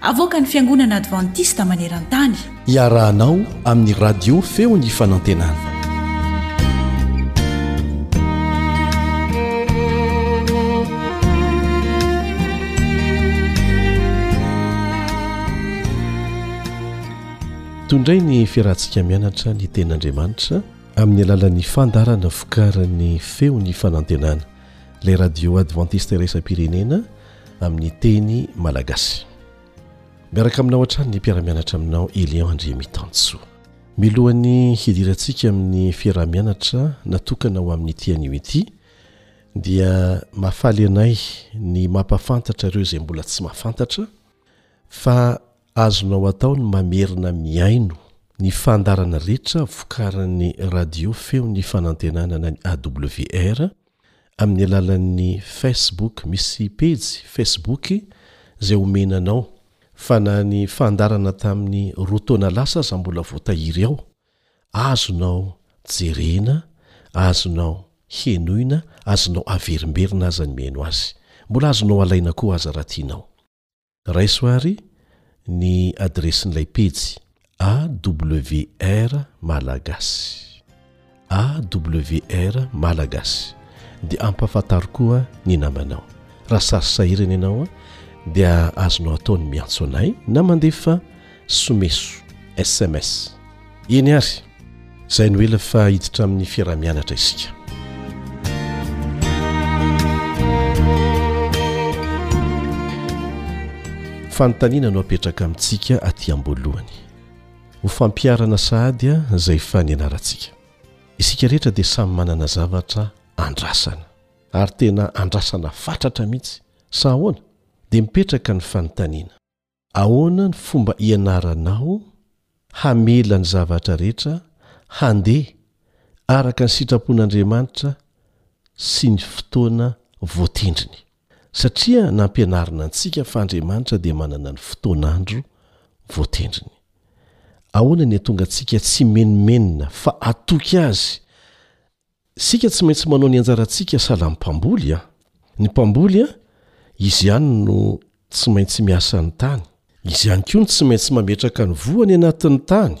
Avoakan'ny Fiangonana Advantista maneran-tany. Iarahanao amin'ny Radio Feon'ny Fanantenana. Tondray ny fiarahantsika mianatra ny tenin'Andriamanitra amin'ny alalan'ny fandarana vokarin'ny Feon'ny Fanantenana, ilay radio Advantista iraisam-pirenena, amin'ny teny malagasy. Miaraka aminao hatrany ny mpiara-mianatra aminao Elion Andriamitansoa. Milohan'ny hidirantsika amin'ny fiaraha-mianatra natokana ho amin'ity anio ity dia mahafaly anay ny mampafantatra ireo izay mbola tsy mahafantatra fa azonao atao ny mamerina mihaino ny fandaharana rehetra vokarin'ny Radio Feon'ny Fanantenana na ny AWR Amin'ny alalan'ny Facebook, misy pejy Facebook izay omena anao, fa na ny fandarana tamin'ny roa taona lasa aza mbola voatahiry ao, azonao jerena, azonao henoina, azonao averimberina aza ny mihaino azy. Mbola azonao alaina koa aza raha tianao. Raiso àry ny adiresin'ilay pejy, awr malagasy, awr malagasy, dia ampahafantaro koa ny namanao. Raha sary sahirana ianao, dia azonao atao ny miantso anay na mandefa. Someso, sms. Eny ary, izay no ela fa hiditra amin'ny fiaraha-mianatra isika. Fanontaniana no apetraka amintsika aty am-boalohany. Ho fampiharana sahady izay efa nianarantsika. Isika rehetra dia samy manana zavatra andrasana, ary tena andrasana fatratra mihitsy, sa ahoana? Dia mipetraka ny fanontaniana. Ahoana ny fomba ianaranao hamela ny zavatra rehetra handeha araka ny sitrapon'Andriamanitra sy ny fotoana voatendriny? Satria nampianarina antsika fa Andriamanitra dia manana ny fotoan'andro voatendriny. Ahoana ny hatonga antsika tsy himenomenona fa hatoky Azy Isika tsy maintsy manao ny anjarantsika sahala amin'ny mpamboly an! Ny mpamboly an, izy ihany no tsy maintsy miasa ny tany. Izy ihany koa no tsy maintsy mametraka ny voany anatin'ny tany.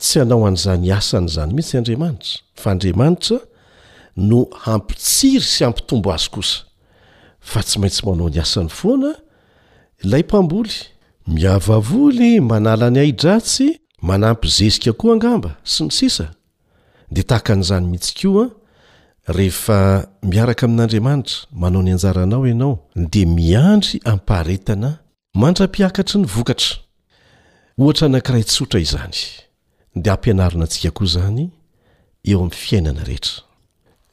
Tsy hanao an'izany asany izany mihitsy Andriamanitra, fa Andriamanitra no hampitsiry sy hampitombo azy kosa. Fa tsy maintsy manao ny asany foana ilay mpamboly. Miavavoly, manala ny ahi-dratsy, manampy zezika koa angamba, sy ny sisa Dia tahaka an'izany mihitsy koa, rehefa miaraka amin'Andriamanitra manao ny anjaranao ianao, dia miandry am-paharetana mandra-piakatry ny vokatra. Ohatra anankiray tsotra izany dia ampianarina antsika koa izany eo amin'ny fiainana rehetra.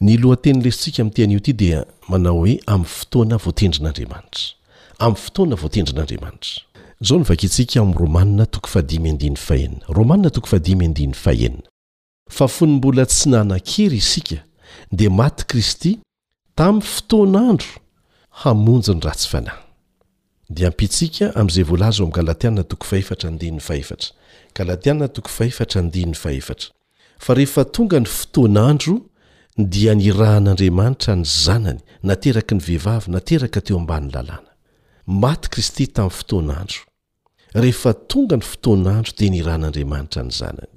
Ny lohateny resintsika amin'ity anio ity dia manao hoe amin'ny fotoana voatendrin'Andriamanitra. Amin'ny fotoana voatendrin'Andriamanitra. Izao no vakintsika ao amin'ny Romana toko fahadimy andininy fahenina. Romana toko fahadimy andininy fahenina. Fa fony mbola tsy nanan-kery isika, dia maty Kristy tamin'ny fotoan'andro hamonjy ny ratsy fanahy. Dia ampitsika amin'izay voalaza ao amin'ny Galatiana toko fahefatra andininy fahefatra. Galatiana toko fahefatra andininy fahefatra. Fa rehefa tonga ny fotoan'andro dia nirahan'Andriamanitra ny Zanany nateraky ny vehivavy nateraka teo ambany lalàna. Maty Kristy tamin'ny fotoan'andro. Rehefa tonga ny fotoan'andro dia nirahan'Andriamanitra ny Zanany.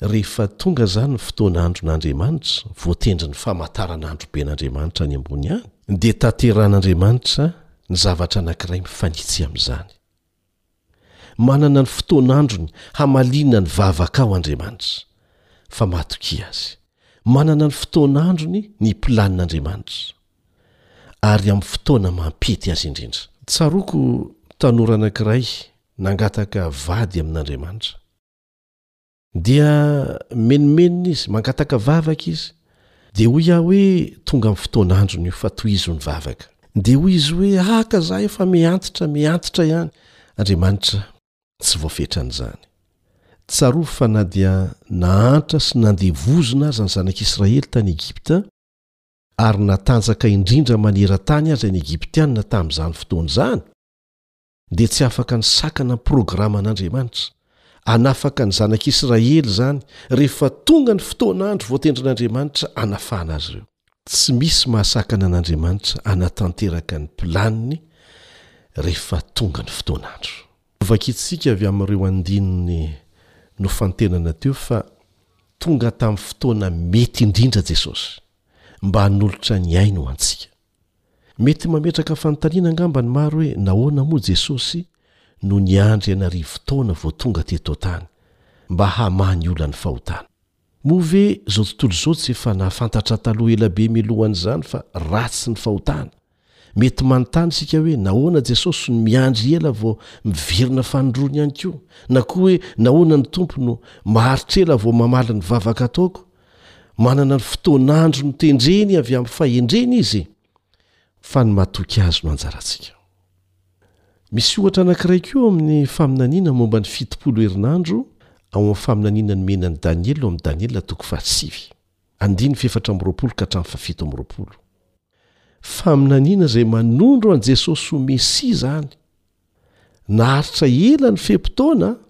Rehefa tonga izany ny fotoana andron'Andriamanitra, voatendry ny famataranandroben'Andriamanitra any ambony any, dia tanterahan'Andriamanitra ny zavatra anankiray mifanitsy amin'izany. Manana ny fotoan'androny hamaliana ny vavakao Andriamanitra, fa matokia Azy. Manana ny fotoan'androny ny planin'Andriamanitra, ary amin'ny fotoana mampety azy indrindra. Tsaroako tanora anankiray nangataka vady amin'Andriamanitra. Dia mimenomenona izy, mangataka vavaka izy. Dia hoy aho hoe, Tonga amin'ny fotoan'androny io, fa tohizo ny vavaka. Dia hoy izy hoe, Ah, ka izaho efa mihantitra, mihantitra ihany. Andriamanitra tsy voafetran'izany. Tsarovy fa na dia nahantra sy nandeha vozona aza ny Zanak'Israely tany Egypta, ary natanjaka indrindra maneran-tany aza ny Egyptiana tamin'izany fotoana izany, dia tsy afaka nisakana ny programan'Andriamanitra. Hanafaka ny Zanak'Isiraely izany rehefa tonga ny fotoan'andro voatendrin'Andriamanitra hanafahana azy ireo. Tsy misy mahasakana an'Andriamanitra hanatanteraka ny planiny rehefa tonga ny fotoan'andro. Novakintsika avy amin'ireo andininy nofantenana teo fa tonga tamin'ny fotoana mety indrindra Jesosy mba hanolotra ny ainy ho antsika. Mety mametraka fanontaniana angamba ny maro hoe nahoana moa Jesosy no niandry an'arivo taona vao tonga teto an-tany mba hamaha ny olan'ny fahotana. Moa ve izao tontolo izao tsy efa nahafantatra taloha ela be miloha an'izany fa ratsy ny fahotana? Mety manontany isika hoe nahoana Jesosy no miandry ela vao miverina fanindroany ihany koa? Na koa hoe nahoana ny Tompo no maharitra ela vao mamaly ny vavaka ataoko Manana ny fotoan'andro notendreny avy amin'ny fahendreny izy, fa ny matoky azy no anjarantsika. Misy ohatra anankiray koa amin'ny faminaniana momba ny fitopolo herinandro ao amin'ny faminaniana nomena an'i Daniela ao amin'ny Daniela toko fahasivy, andininy fahefatra amby roapolo ka hatramin'ny fahafito amby roapolo. Faminaniana izay manondro an'i Jesosy ho Mesia izany. Naharitra ela ny fe-potoana a!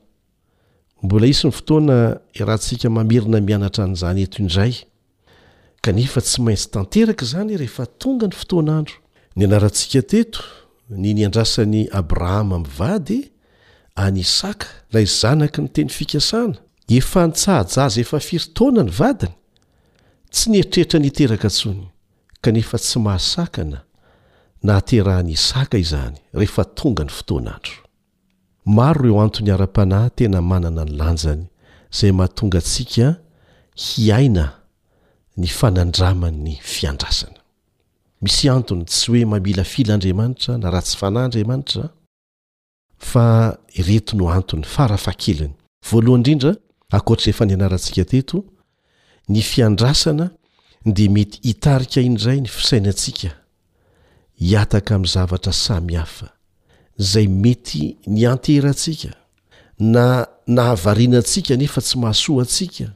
Mbola hisy ny fotoana iarahantsika mamerina mianatra an'izany eto indray. Kanefa tsy maintsy tanteraka izany rehefa tonga ny fotoan'andro. Nianarantsika teto ny niandrasan'i Abrahama mivady an'i Isaka, ilay zanaky ny teny fikasana. Efa nitsahajaza efa firy taona ny vadiny? Tsy nieritreritra ny hiteraka intsony. kanefa tsy mahasakana na aterahany hisaka izany rehefa tonga ny fotoan'andro. Maro ireo antony ara-panahy tena manana ny lanjany izay mahatonga antsika hiaina ny fanandraman'ny fiandrasana. Misy antony tsy hoe mamilafila Andriamanitra na ratsy fanahy Andriamanitra, Fa ireto no antony, fara fahakeliny. Voalohany indrindra, ankoatra izay efa nianarantsika teto, ny fiandrasana dia mety hitarika indray ny fisainantsika hihataka amin'ny zavatra samihafa, izay mety nianteherantsika na nahavariana antsika nefa tsy mahasoa antsika,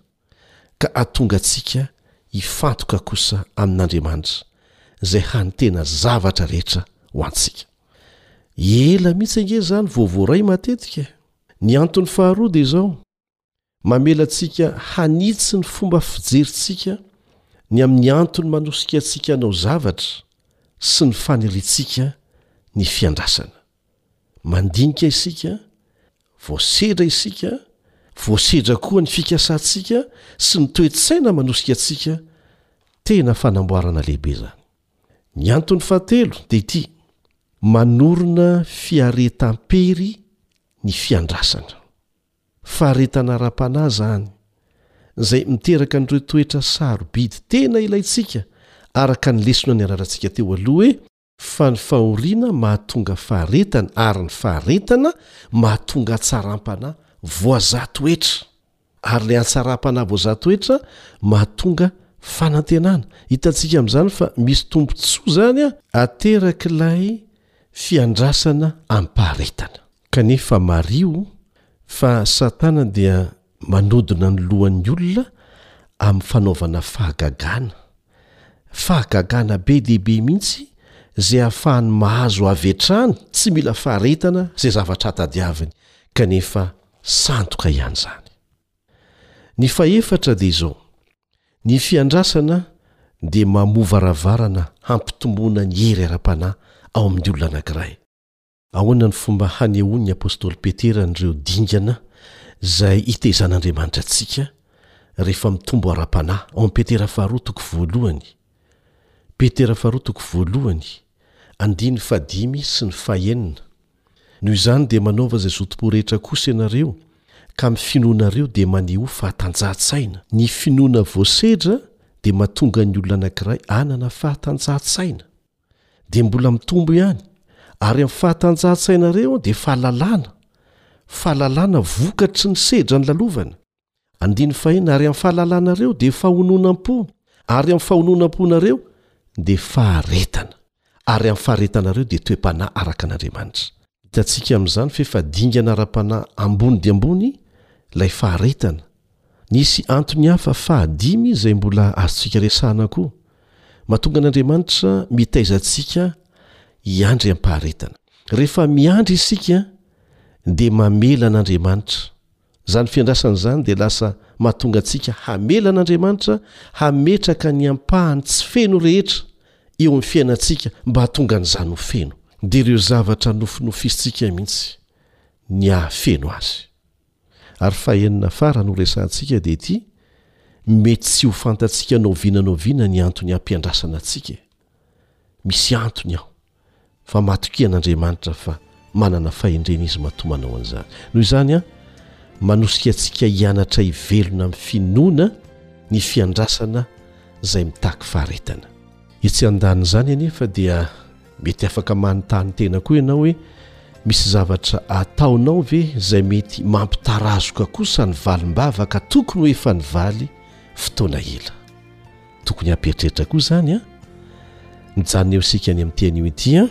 ka hahatonga antsika hifantoka kosa amin'Andriamanitra izay hany tena zavatra rehetra ho antsika. Ela mihitsy ange izany vao voaray matetika e! Ny antony faharoa dia izao, mamela antsika hanitsy ny fomba fijerintsika ny amin'ny antony manosika antsika hanao zavatra sy ny faniriantsika ny fiandrasana. Mandinika isika, voasedra isika, voasedra koa ny fikasantsika sy ny toe-tsaina manosika antsika, tena fanamboarana lehibe izany. Ny antony fahatelo dia ity, manorina fiaretam-pery ny fiandrasana. Faharetana ara-panahy izany, izay miteraka an'ireo toetra sarobidy tena ilaintsika araka ny lesona nianarantsika teo aloha hoe, fa ny fahoriana mahatonga faharetana ary ny faharetana mahatonga hatsaram-panahy voazaha toetra ary ilay hatsaram-panahy voazaha toetra mahatonga fanantenana hitantsika amin'izany fa misy tombontsoa izany aterak'ilay fiandrasana amim-paharetana Kanefa mariho fa Satana dia manodina ny lohan'ny olona amin'ny fanaovana fahagagana. Fahagagana be dia be mihitsy izay ahafahany mahazo avy hatrany tsy mila faharetana izay zavatra tadiaviny, kanefa sandoka ihany izany. Ny fahefatra dia izao, Ny fiandrasana dia mamoa varavarana hampitomboana ny hery ara-panahy ao amin'ny olona anankiray. Ahoana no fomba hanehoan'ny apostoly Petera an'ireo dingana izay hitaizan'Andriamanitra antsika rehefa mitombo ara-panahy, ao amin'ny Petera faharoa toko voalohany? Petera faharoa toko voalohany, andininy fahadimy sy ny fahenina, Noho izany dia manaova izay zotom-po rehetra kosa ianareo, ka amin'ny finoanareo dia manehoa fahatanjahan-tsaina. Ny finoana voasedra dia mahatonga ny olona anankiray hanana fahatanjahan-tsaina. dia mbola mitombo ihany ary amin'ny fahatanjahan-tsainareo dia fahalalana fahalalana vokatry ny sedra ny lalovana andiny fahina ary amin'ny fahalalanareo dia fahononam-po ary amin'ny fahononam-ponareo dia faharetana ary amin'ny faharetanareo dia toe-panahy araka an'andriamanitra hitantsika amin'izany f'efa dingana ara-panahy ambony dia ambony ilay faharetana Nisy antony hafa fahadimy izay mbola azontsika resahana koa, mahatonga an'Andriamanitra mitaiza antsika hiandry am-paharetana. Rehefa miandry isika, dia mamela an'Andriamanitra. Izany fiandrasana izany dia lasa mahatonga antsika hamela an'Andriamanitra hametraka ny ampahany tsy feno rehetra eo amin'ny fiainantsika mba hahatonga an'izany ho feno. Dia ireo zavatra nofinofisintsika mihitsy ny hahafeno azy. Ary fahenina farany ho resahantsika dia ity, mety tsy ho fantatsika na oviana na oviana ny antony hampiandrasana antsika e. Misy antony ao, fa matokia an'Andriamanitra fa manana fahendrena Izy matoa manao an'izany. Noho izany an, manosika antsika hianatra hivelona amin'ny finoana ny fiandrasana izay mitaky faharetana. Etsy andanin'izany anefa dia mety afaka manontany tena koa ianao hoe misy zavatra ataonao ve izay mety mampitarazoka kosa ny valim-bava ka tokony ho efa nivaly fotoana ela. Tokony hampieritreritra koa izany an! Mijanona eo isika any amin'ity anio ity an!